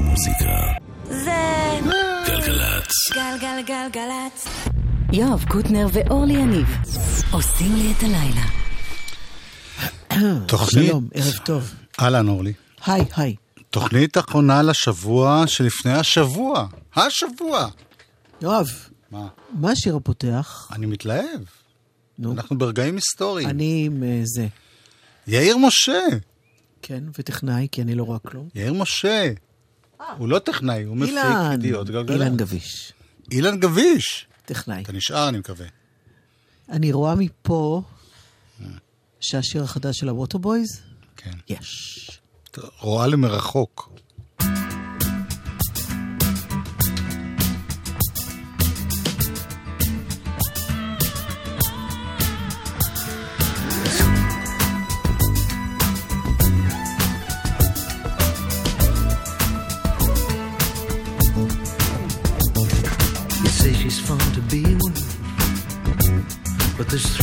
מוזיקה. זה גלגלצ. גלגלגלגלצ. יואב קוטנר ואורלי יניב עושים לי את הלילה. תוכנית, שלום, ערב טוב. אהלן אורלי. היי, היי. תוכנית אחרונה לשבוע שלפני השבוע. השבוע. יואב, מה? מה השיר הפותח? אני מתלהב. נו, אנחנו ברגעים היסטוריים. אני עם אה, זה. יאיר משה. כן, וטכנאי, כי אני לא רואה כלום. יאיר משה. הוא לא טכנאי, הוא מפיק ידיעות גלגלצ. אילן גביש, אילן גביש. טכנאי. אתה נשאר, אני מקווה. אני רואה מפה שהשיר החדש של הווטרבויז, כן. יש. רואה למרחוק.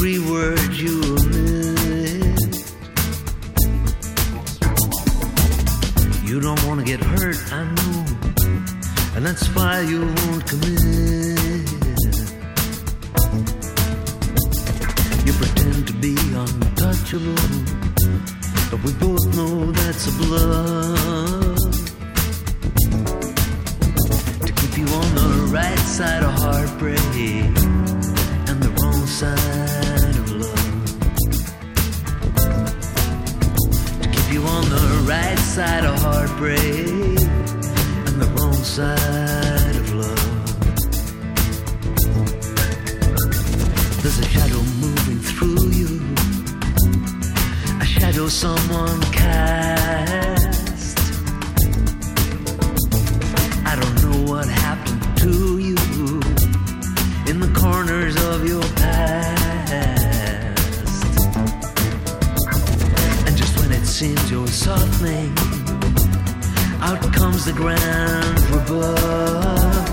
every word you right side of heartbreak and the wrong side of love. There's a shadow moving through you, a shadow someone cast. Softening, out comes the grand rebuff.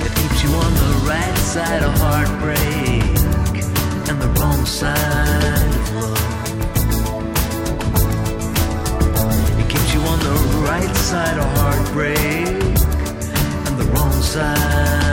It keeps you on the right side of heartbreak and the wrong side of love. It keeps you on the right side of heartbreak and the wrong side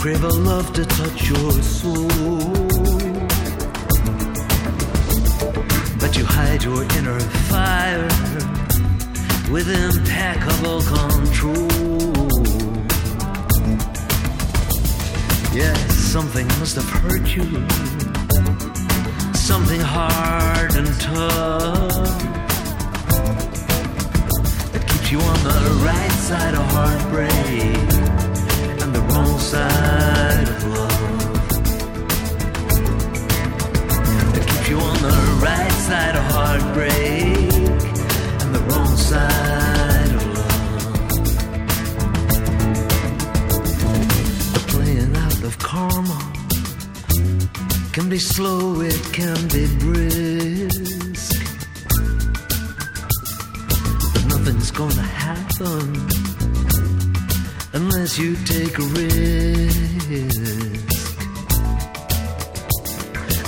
crave a love to touch your soul. But you hide your inner fire with impeccable control. Yes, something must have hurt you. Something hard and tough. It keeps you on the right side of heartbreak side of love. It keeps you on the right side of heartbreak and the wrong side of love. The playing out of karma can be slow, it can be brisk. But nothing's gonna happen unless you take a risk.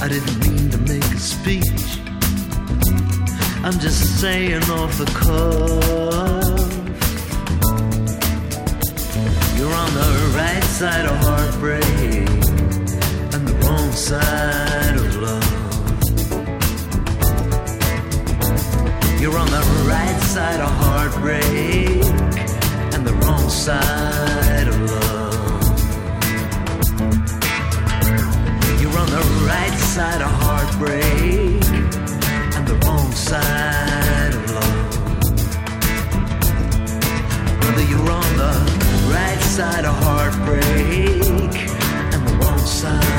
I didn't mean to make a speech. I'm just saying off the cuff. You're on the right side of heartbreak and the wrong side of love. You're on the right side of heartbreak the wrong side of love. You're on the right side of heartbreak and the wrong side of love. Whether you're on the right side of heartbreak and the WC,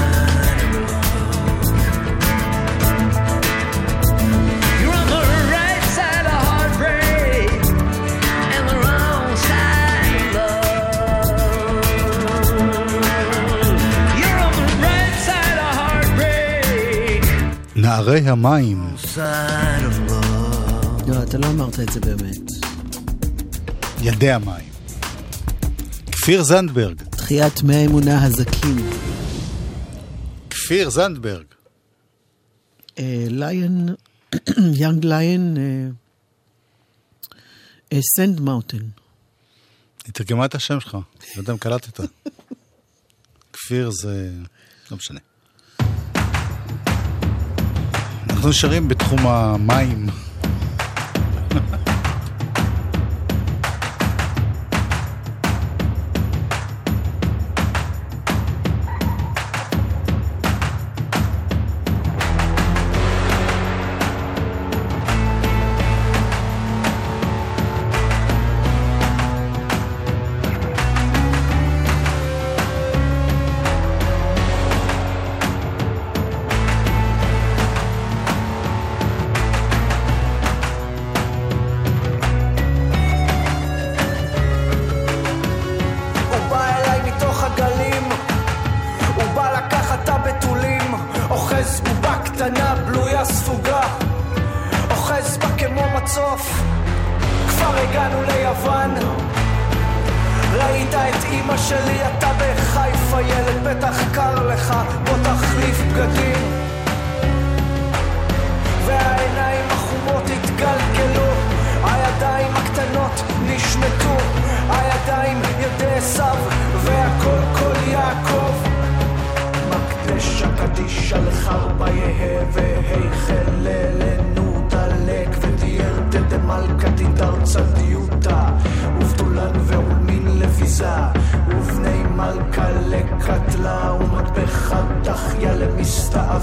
הרי המים. לא, אתה לא אמרת את זה באמת. ידי המים. כפיר זנדברג. תחיית מי האמונה הזקים. כפיר זנדברג. אה, ליון, יאנג ליון, אה, אה, סנד מאוטן. היא תרגמה את השם שלך, לא יודע אם קלטת. כפיר זה... לא משנה. אנחנו נשארים בתחום המים.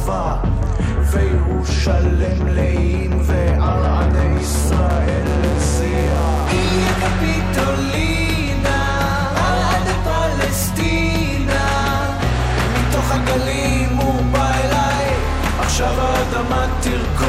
צבא וירושלם לאים וערעני ישראל לזיע. איליה קפיטולינה, עד פלסטינה, מתוך הגלים הוא בא אליי, עכשיו האדמה תרקוד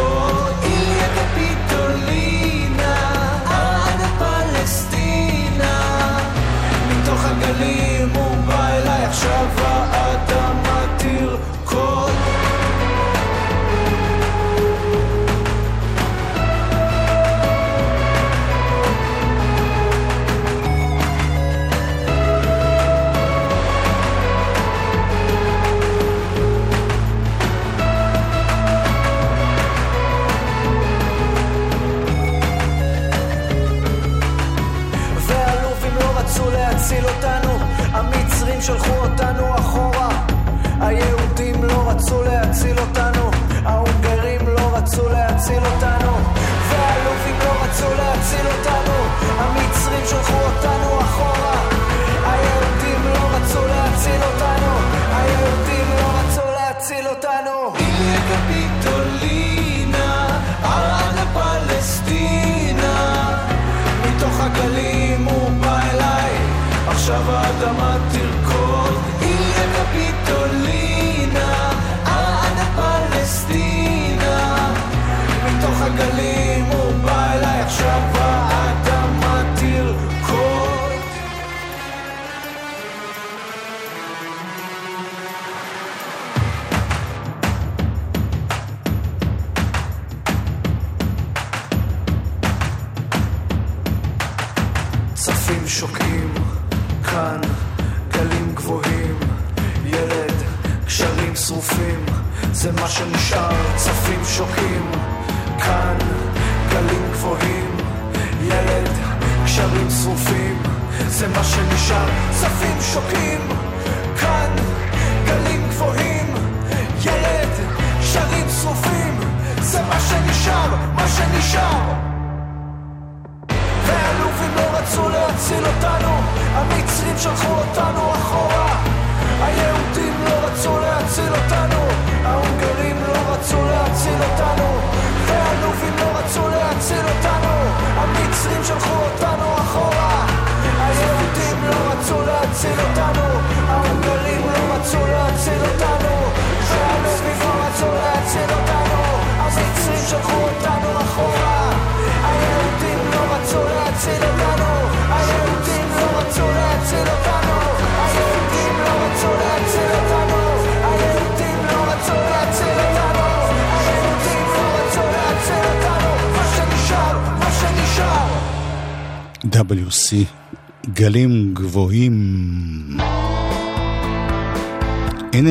שבת עמדתי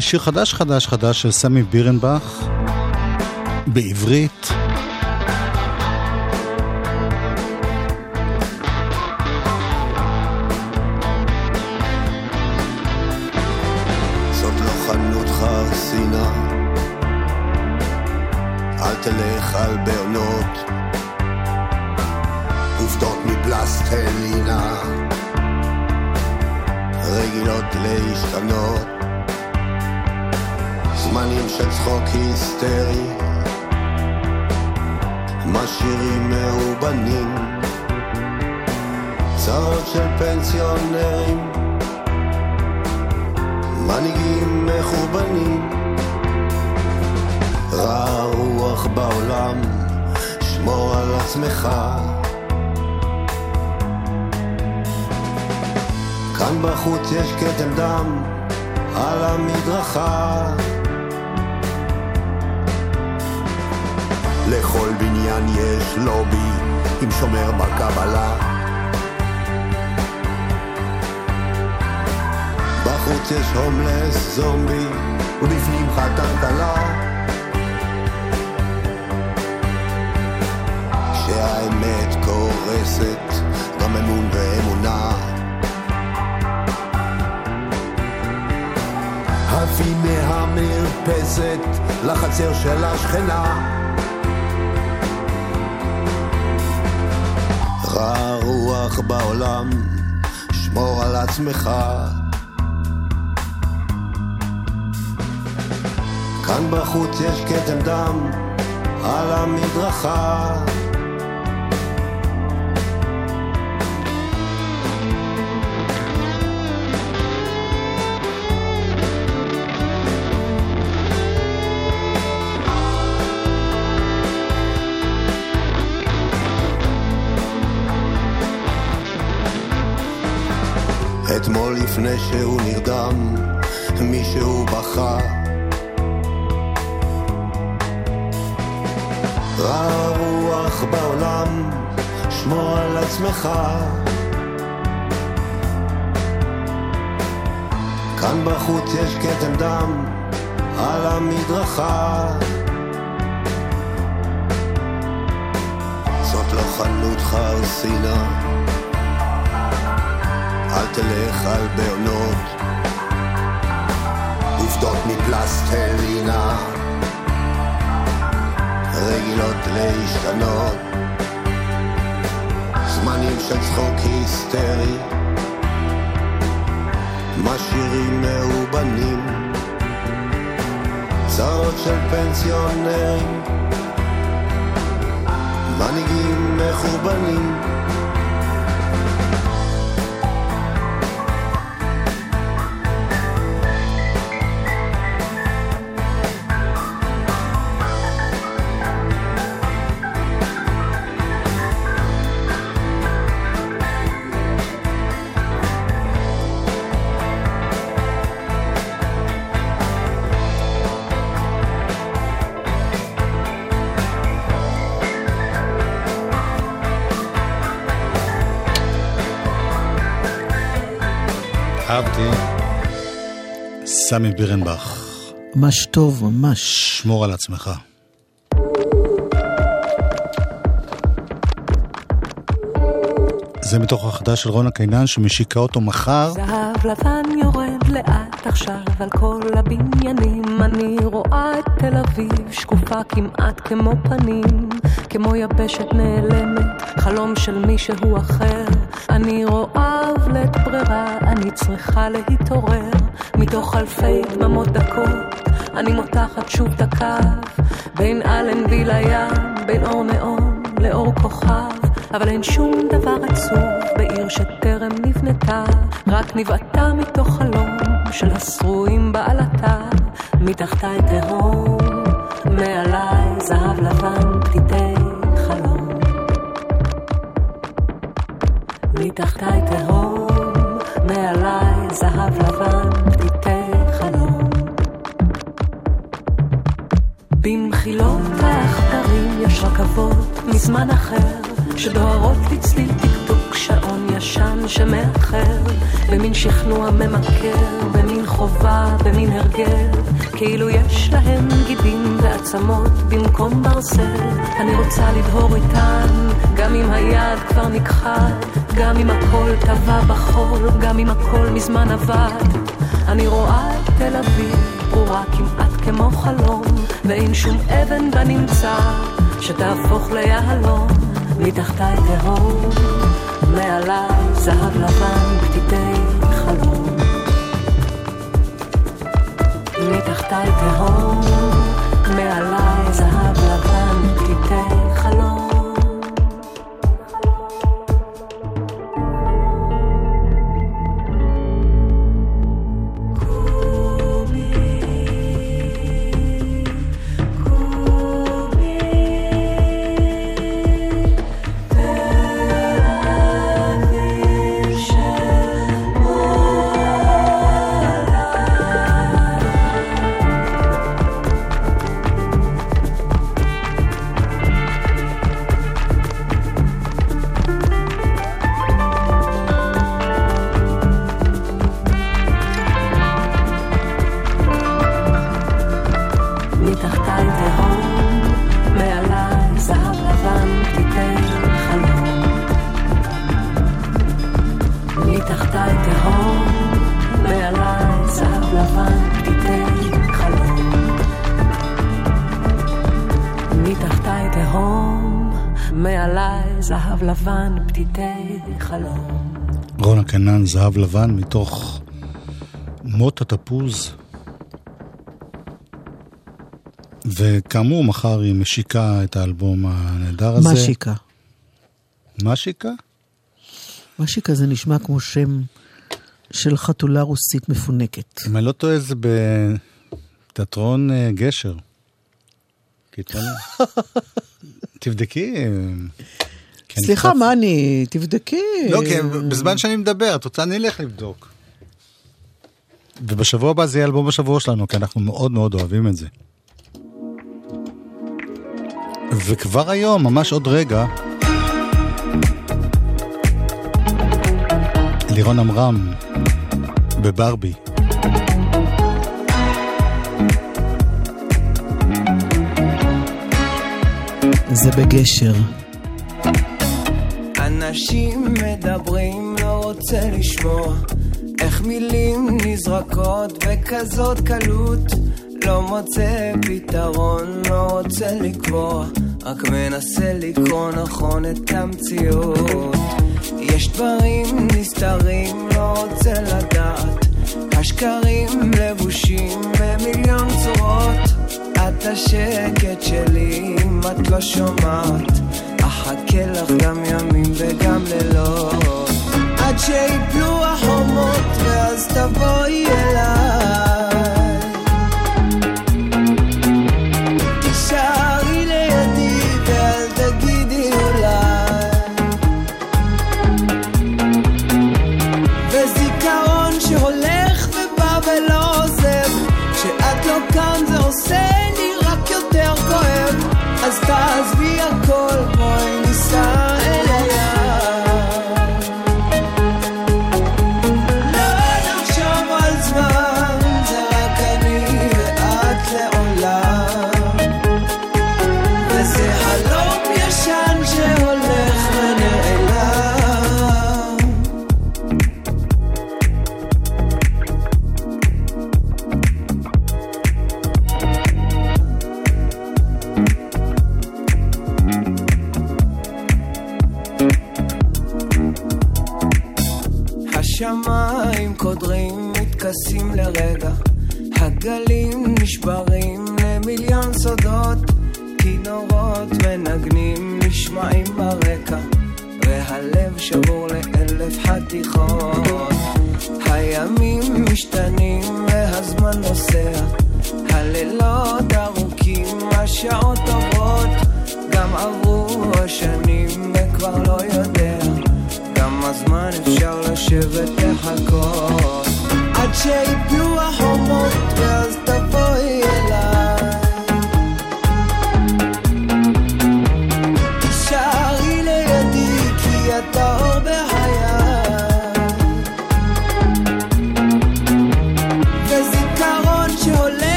שיר חדש חדש חדש של סמי בירנבך, בעברית. לא רגילות להשתנות, זמנים של צחוק היסטרי, משאירים מאובנים, צרות של פנסיונרים. מנהיגים מחורבנים. רע רוח בעולם, שמור על עצמך. כאן בחוץ יש כתם דם על המדרכה. לכל בניין יש לובי עם שומר בקבלה. בחוץ יש הומלס זומבי, ובפנים חתן כלה. כשהאמת קורסת, גם אמון ואמונה. הביא מהמרפסת לחצר של השכנה. רוח בעולם, שמור על עצמך. כאן בחוץ יש כתם דם על המדרכה. אתמול לפני שהוא נרדם, מישהו בכה. רע רוח בעולם, שמור על עצמך. כאן בחוץ יש כתם דם על המדרכה. זאת לא חנות חרסינה, אל תלך על בעונות, עובדות מפלסטלינה. רגילות להשתנות. זמנים של צחוק היסטרי. משאירים מאובנים. צרות של פנסיונרים. מנהיגים מחורבנים אהבתי. סמי בירנבך, ממש טוב, ממש. שמור על עצמך. זה מתוך החדש של רונה קינן שמשיקה אותו מחר. זהב לבן יורד לאט עכשיו על כל הבניינים אני רואה את תל אביב שקופה כמעט כמו פנים כמו יבשת נעלמת חלום של מישהו אחר אני רואה בלית ברירה אני צריכה להתעורר מתוך אלפי דממות דקות. אני מותחת שוב את הקו בין אלנבי לים בין אור נאון לאור כוכב אבל אין שום דבר עצוב בעיר שטרם נבנתה, רק נבעטה מתוך חלום של השרועים בעלתה, מתחתיי תהום, מעליי זהב לבן פתיתי מתחתיי תהום, מעליי זהב לבן פתיתי חלום. במחילות העכברים יש רכבות מזמן אחר שדוהרות לצליל טקטוק שעון ישן שמאחר, במין שכנוע ממכר, במין חובה, במין הרגל, כאילו יש להם גידים ועצמות במקום ברזל. אני רוצה לדהור איתן, גם אם היד כבר נכחד, גם אם הכל טבע בחול, גם אם הכל מזמן עבד. אני רואה את תל אביב, ברורה כמעט כמו חלום, ואין שום אבן בנמצא שתהפוך ליהלום. מתחתיי תהום, מעליי זהב לבן, פתיתי מתחתיי תהום, מעליי זהב לבן, פתיתי זהב לבן, מתוך מות התפוז. וכאמור, מחר היא משיקה את האלבום הנהדר הזה. משיקה. משיקה? משיקה זה נשמע כמו שם של חתולה רוסית מפונקת. אם אני לא טועה, זה בתיאטרון אה, גשר. קיצוני. תבדקי. סליחה, מה אני... תבדקי. לא, כי בזמן שאני מדבר, את רוצה, אני אלך לבדוק. ובשבוע הבא זה יהיה אלבום השבוע שלנו, כי אנחנו מאוד מאוד אוהבים את זה. וכבר היום, ממש עוד רגע, לירון עמרם בברבי. זה בגשר. אנשים מדברים, לא רוצה לשמוע. איך מילים נזרקות בכזאת קלות? לא מוצא פתרון, לא רוצה לקבוע. רק מנסה לקרוא נכון את המציאות. יש דברים נסתרים, לא רוצה לדעת. השקרים לבושים במיליון צורות. את השקט שלי אם את לא שומעת אחכה לך גם ימים וגם לילות. עד שיפלו החומות ואז תבואי אליי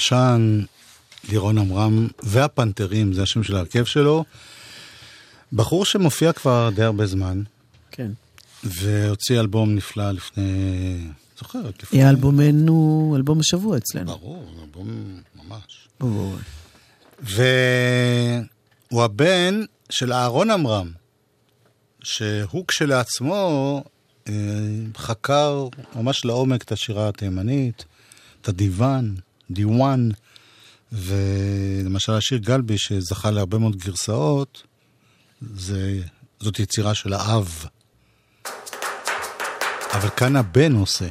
חלום ישן, לירון עמרם והפנתרים, זה השם של ההרכב שלו. בחור שמופיע כבר די הרבה זמן, כן. והוציא אלבום נפלא לפני... זוכרת? לפני... יהיה אלבומנו, אלבום השבוע אצלנו. ברור, אלבום ממש. ברור. והוא הבן של אהרון עמרם, שהוא כשלעצמו אה, חקר ממש לעומק את השירה התימנית, את הדיוון, דיוואן, ולמשל השיר גלבי, שזכה להרבה מאוד גרסאות, זה, זאת יצירה של האב. אבל כאן הבן עושה.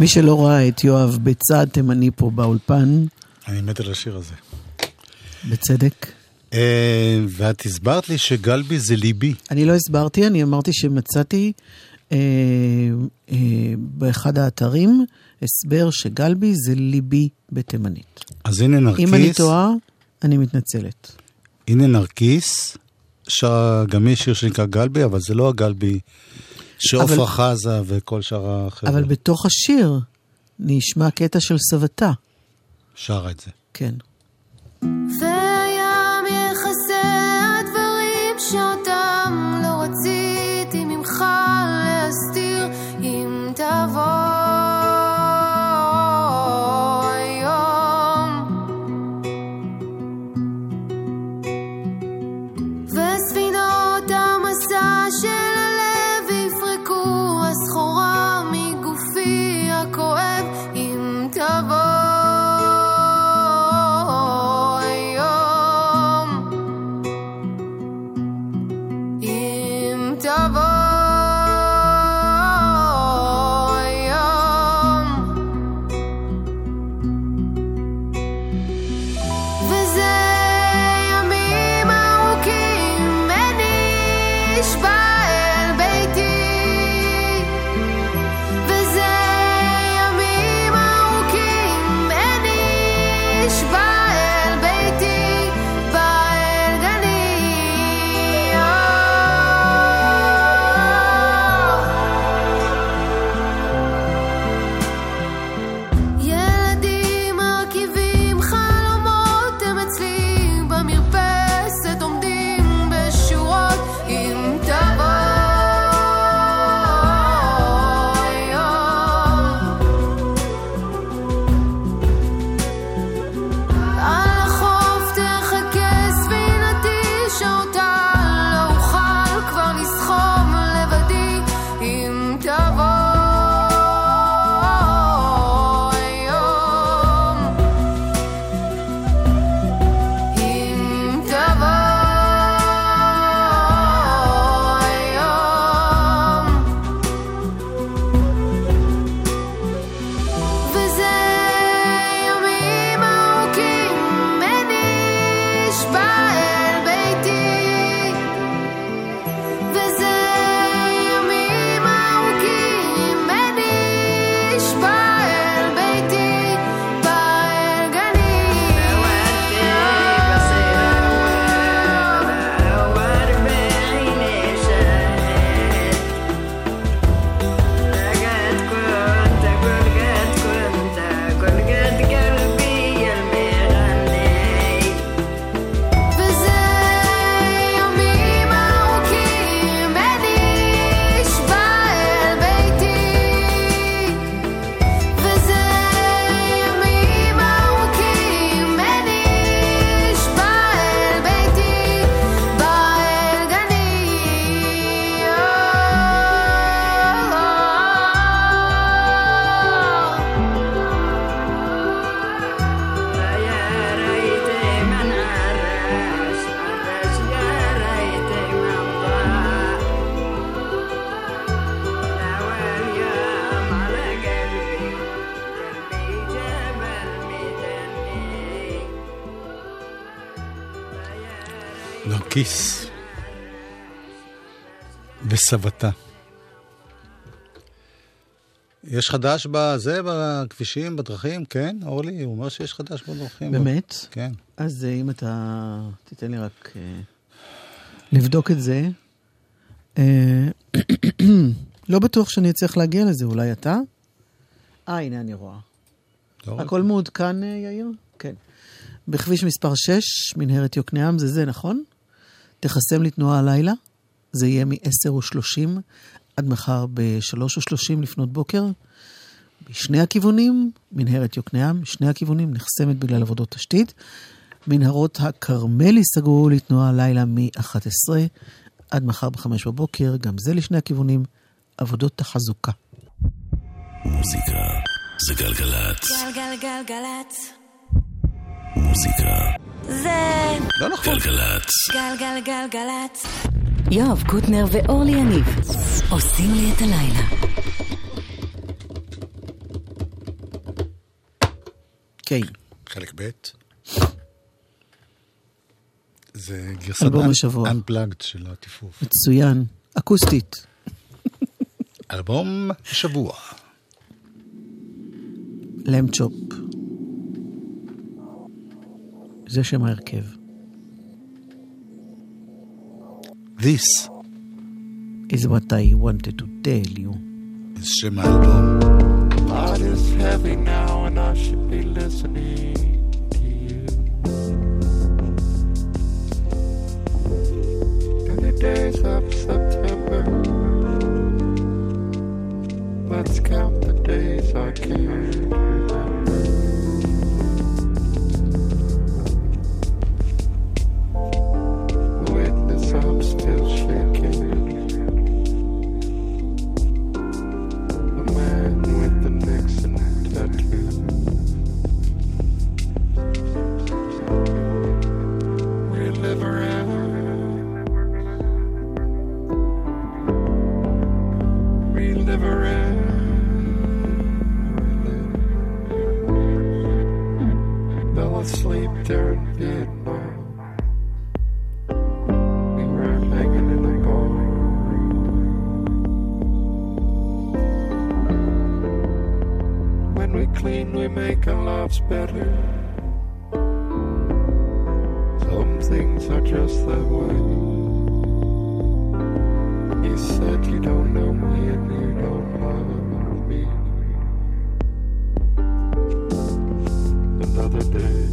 מי שלא ראה את יואב בצד תימני פה באולפן, אני מת על השיר הזה. בצדק. אה, ואת הסברת לי שגלבי זה ליבי. אני לא הסברתי, אני אמרתי שמצאתי אה, אה, באחד האתרים הסבר שגלבי זה ליבי בתימנית. אז הנה נרקיס. אם אני טועה, אני מתנצלת. הנה נרקיס, שר גם יש שיר שנקרא גלבי, אבל זה לא הגלבי שעופרה אבל- חזה וכל שאר החבר'ה אבל בתוך השיר נשמע קטע של סבתה. שרה את זה. כן. והים כיס. וסבתה. יש חדש בזה, בכבישים, בדרכים? כן, אורלי? הוא אומר שיש חדש בדרכים. באמת? כן. אז אה, אם אתה תיתן לי רק אה, לבדוק את זה. אה, לא בטוח שאני אצליח להגיע לזה, אולי אתה? אה, הנה אני רואה. לא הכל מעודכן, יאיר? כן. בכביש מספר 6, מנהרת יוקנעם, זה זה, נכון? תחסם לי תנועה הלילה, זה יהיה מ-10:30 עד מחר ב-3:30 לפנות בוקר. בשני הכיוונים, מנהרת יוקנעם, שני הכיוונים נחסמת בגלל עבודות תשתית. מנהרות הכרמל ייסגרו לתנועה הלילה מ-11 עד מחר ב-5 בבוקר, גם זה לשני הכיוונים, עבודות תחזוקה. מוזיקה זה גלגלצ. גלגלגלגלצ. מוזיקה זה לא נכון. גלגלצ. גלגלגלגלצ. יואב קוטנר ואורלי יניב עושים לי את הלילה. כן, חלק ב'. זה גרסת אלבום השבוע. Unplugged של הטיפוף. מצוין. אקוסטית. אלבום השבוע. למצ'ופ. זה שם ההרכב. This is what I wanted to tell you. זה שם האלבום. heart is heavy now and I should be listening to you. In the days of September, let's count the days I can't Clean, we make our lives better. Some things are just that way. You said you don't know me and you don't love me. Another day.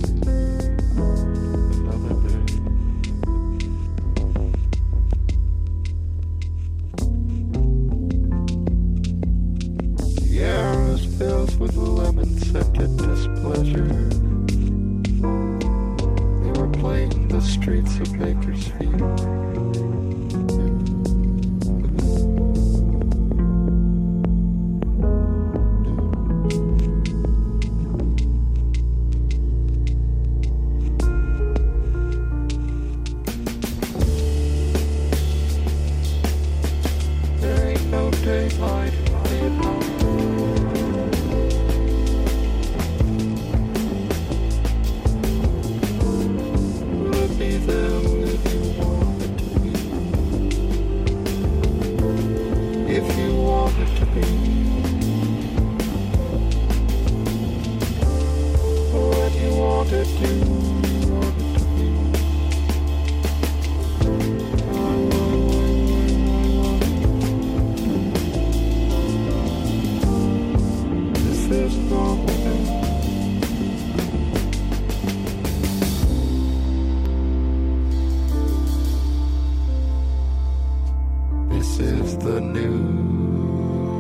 This is the new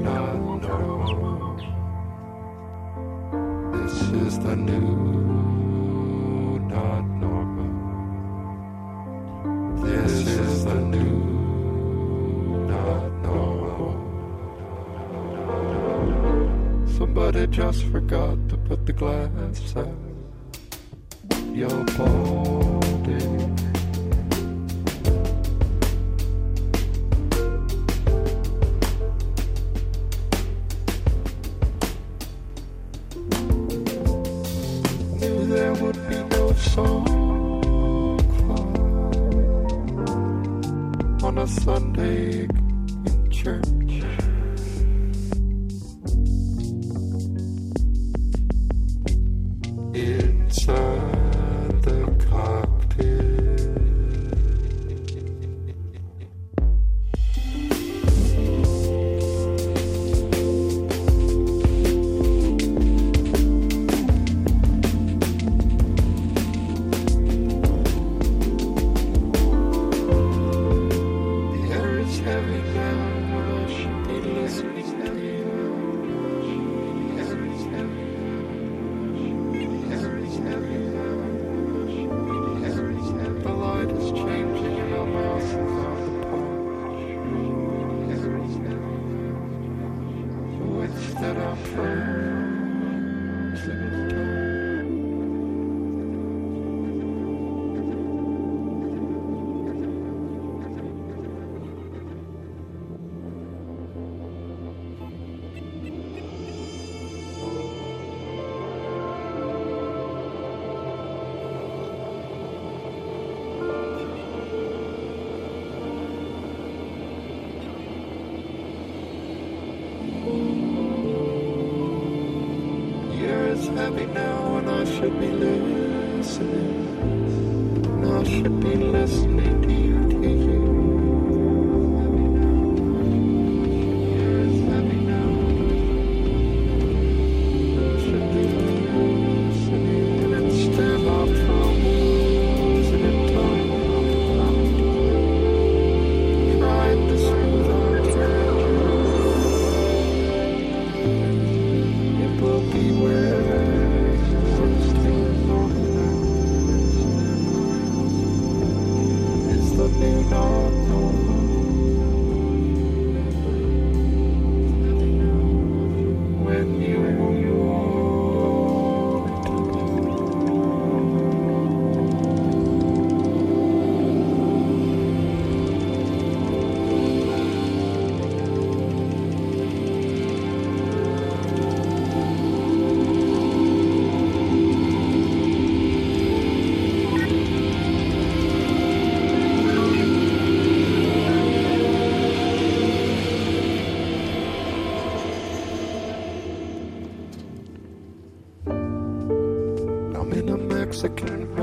not normal. This is the new not normal. This is the new not normal. Somebody just forgot to put the glass out. Your body.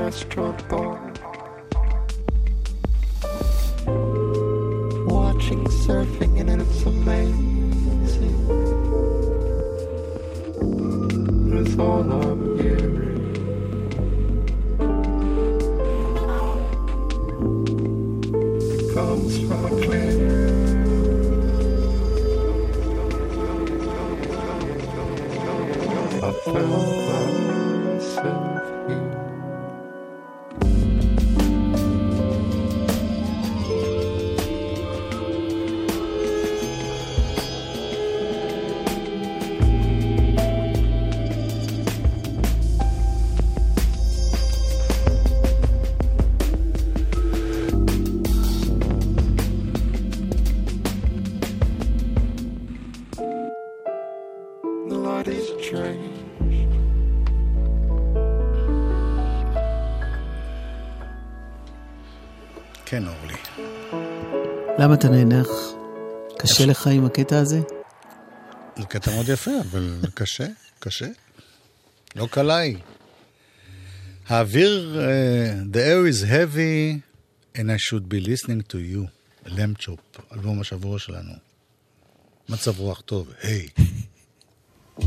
restaurant bar. Watching surfing, and it's amazing. That's all I'm hearing. comes from a clear I fell אתה נאנח? קשה לך עם הקטע הזה? זה קטע מאוד יפה, אבל קשה, קשה. לא קלעי. האוויר, uh, the air is heavy and I should be listening to you. למצ'ופ, אלבום השבוע שלנו. מצב רוח טוב, היי. Hey.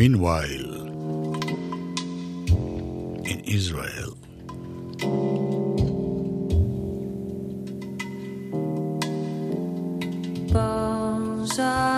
Meanwhile, in Israel. Bones.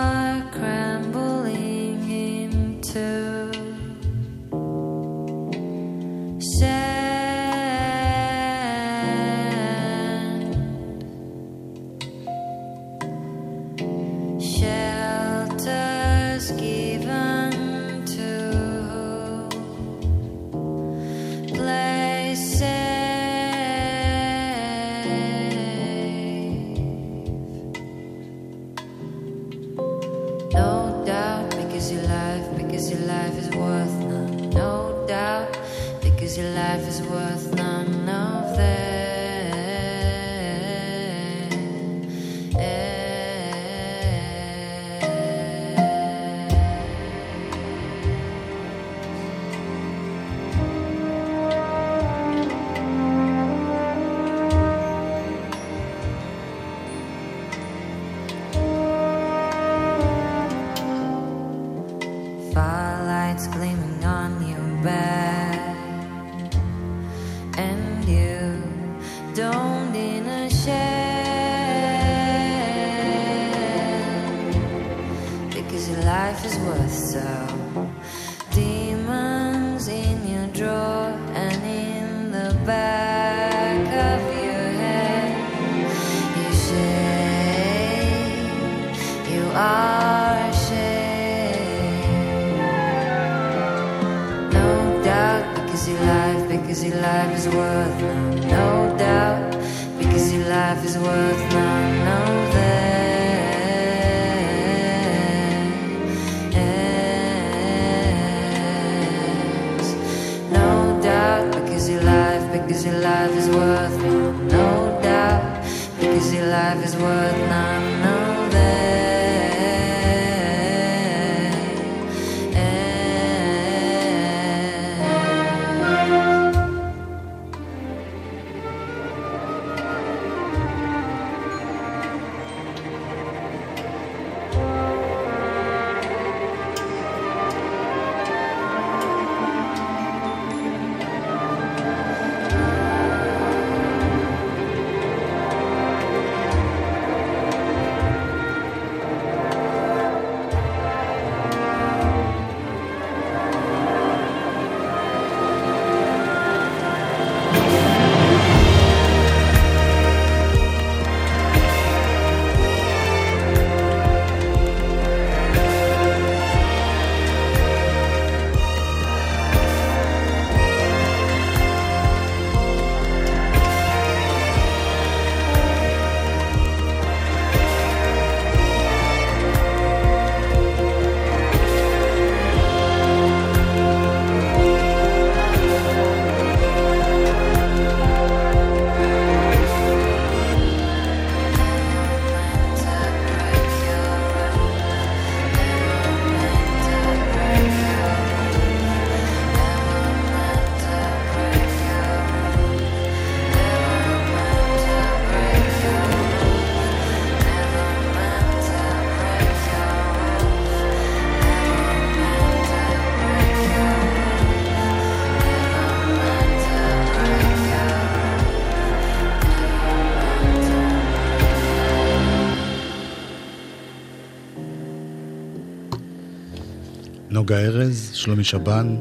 נוגה ארז, שלומי שבן,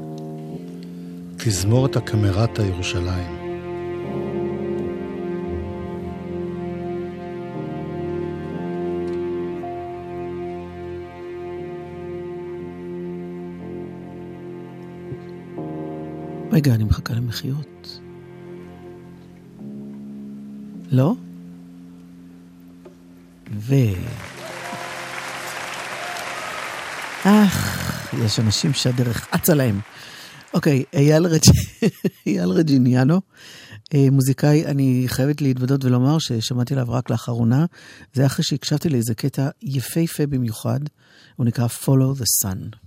תזמורת הקמרטה ירושלים. רגע, אני מחכה למחיות. לא? ו... יש אנשים שהדרך אצה להם. אוקיי, אייל, רג'... אייל רג'יניאנו, אה, מוזיקאי, אני חייבת להתוודות ולומר ששמעתי עליו רק לאחרונה. זה אחרי שהקשבתי לאיזה קטע יפהפה במיוחד, הוא נקרא Follow the Sun.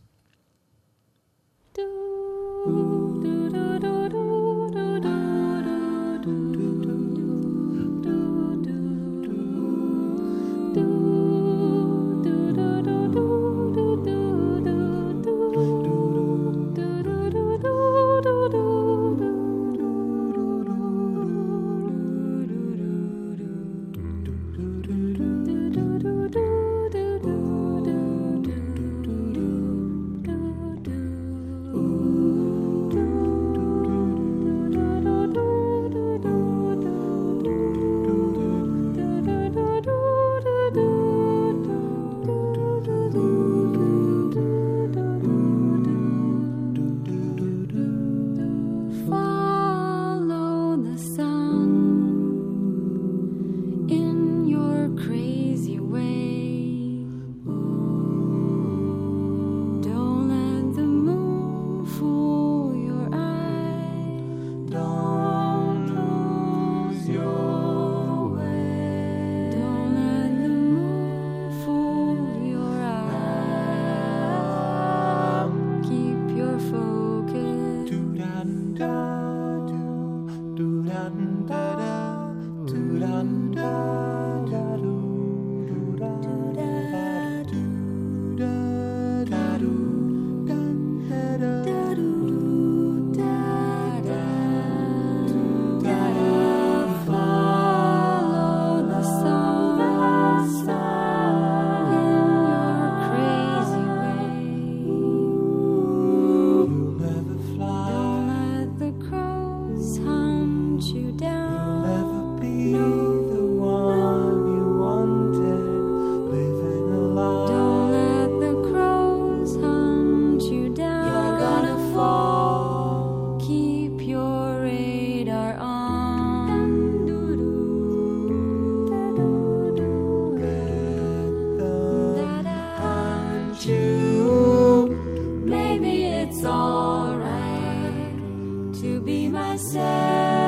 To be myself.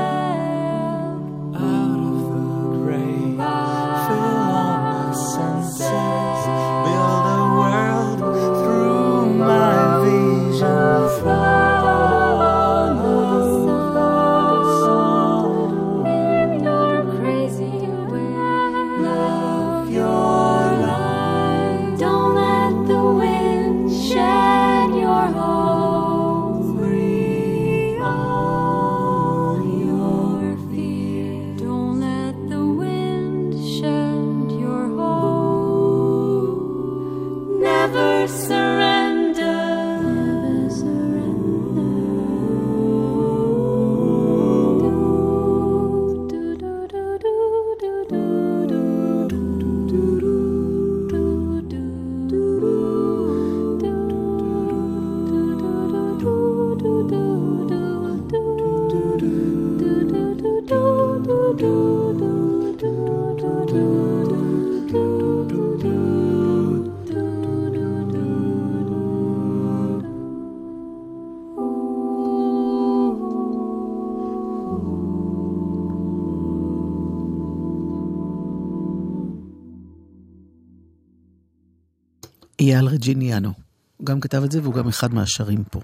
כתב את זה והוא גם אחד מהשרים פה.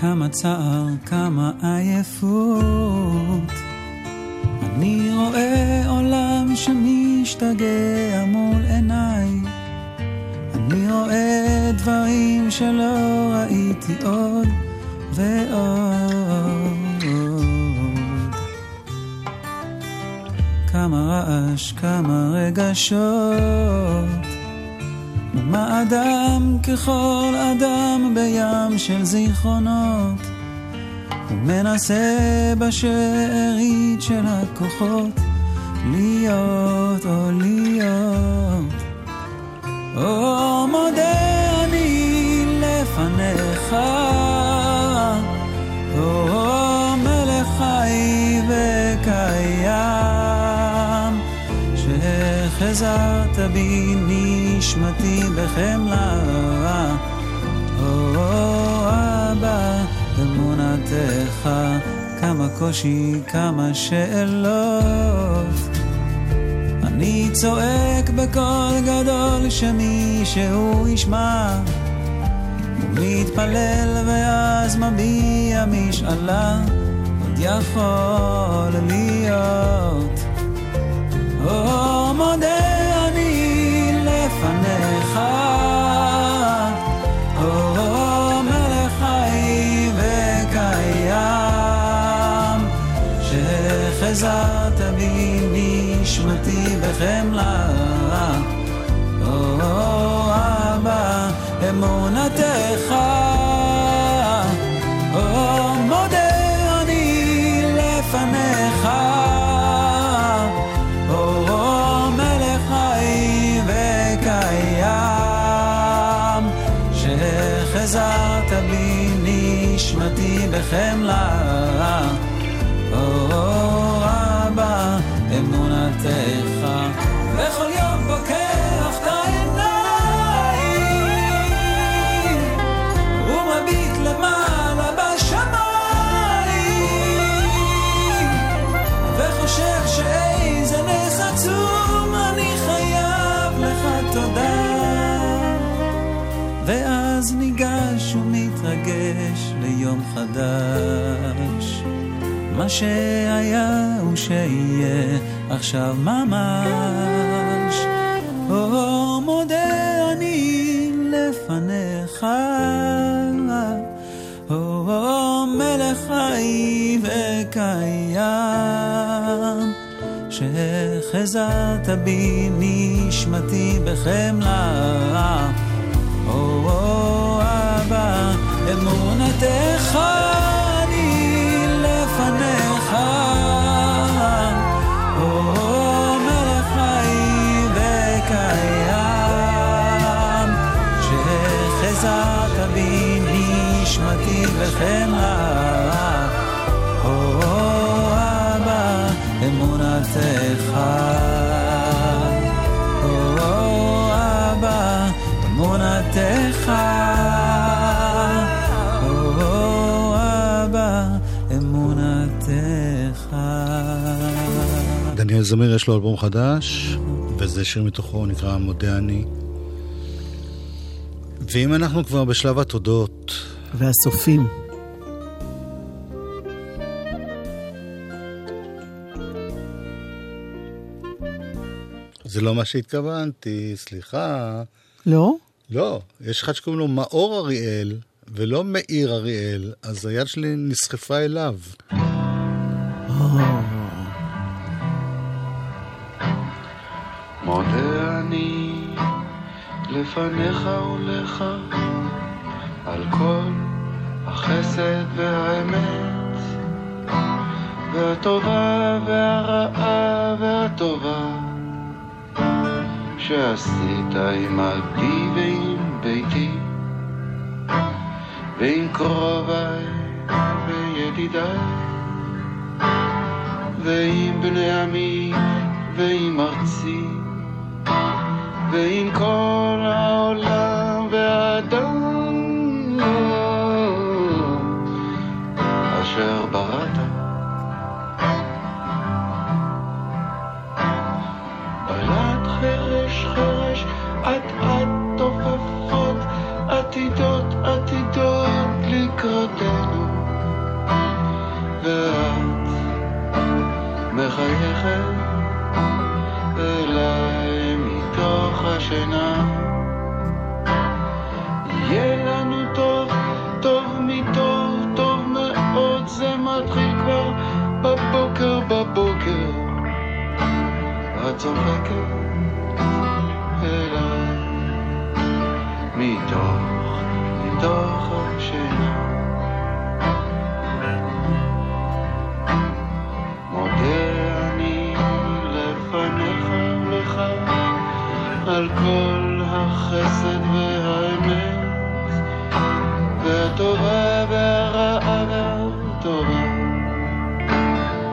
כמה צער, כמה עייפות. אני רואה עולם שמשתגע מול עיניי. רואה דברים שלא ראיתי עוד ועוד. כמה רעש, כמה רגשות. ומה אדם ככל אדם בים של זיכרונות הוא מנסה בשארית של הכוחות להיות או להיות או מודה לפניך. מלך חי שחזרת בי נשמתי בחמלה או אבא אמונתך כמה קושי כמה שאלות אני צועק בקול גדול שמישהו ישמע. ומתפלל ואז מביע משאלה. עוד יכול להיות. או מודה אני לפניך. או חי בי בחמלה או אבא אמונתך. או מודה אני לפניך. שחזרת בי נשמתי בחמלה מה שהיה הוא שיהיה עכשיו ממש. או מודה אני לפניך, או מלך חי וקיים, שחזרת בי נשמתי בחמלה. או אבא, אמונתך נשמתי בחמלה. או אבא, אמונתך. או אבא, אמונתך. דניאל זמיר יש לו אלבום חדש, וזה שיר מתוכו נקרא מודה אני. ואם אנחנו כבר בשלב התודות, והסופים. זה לא מה שהתכוונתי, סליחה. לא? לא, יש אחד שקוראים לו מאור אריאל, ולא מאיר אריאל, אז היד שלי נסחפה אליו. מודה אני לפניך ולך על כל החסד והאמת. והטובה והרעה והטובה שעשית עמדי ועם ביתי ועם קרוביי וידידיי ועם בני עמי ועם ארצי ועם כל העולם והאדם אשר בראת. בלט חרש חרש אט אט תופפות עתידות עתידות לקראתנו ואת מחייכת אליי מתוך השינה. צוחקת אליי מתוך, מתוך השינה. מודה אני לפניך ולך על כל החסד והאמת והטובה והרעה והטובה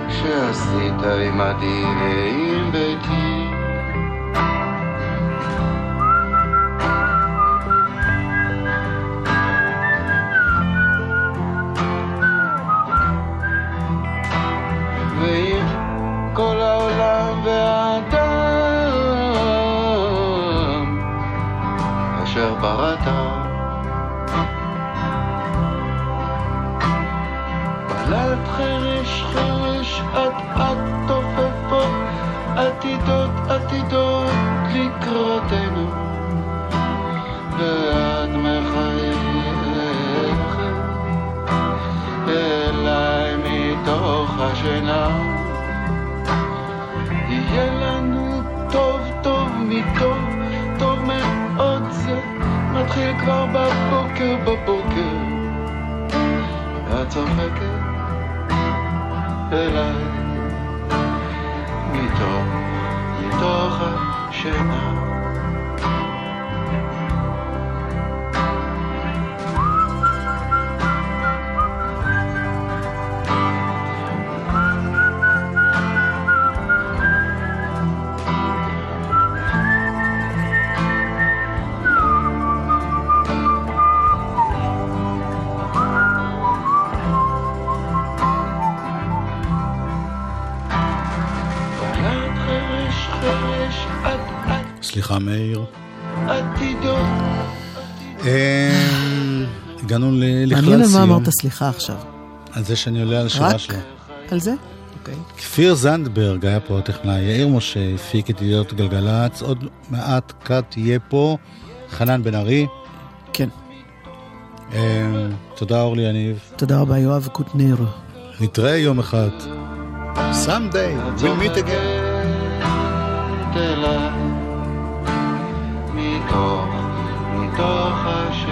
שעשית עמדי ועם ביתי מתוך השינה מאיר. עתידות אמ, הגענו לכלל מעניין על מה סיום. אמרת סליחה עכשיו. על זה שאני עולה על רק שלו. על זה? אוקיי. כפיר זנדברג היה פה הטכנאי, יאיר משה הפיק את ידיעות גלגלצ, עוד מעט קאט יהיה פה, חנן בן ארי. כן. אה, תודה אורלי יניב. תודה רבה, יואב קוטנר. נתראה יום אחד. someday we'll meet again. אליי מתוך, מתוך השם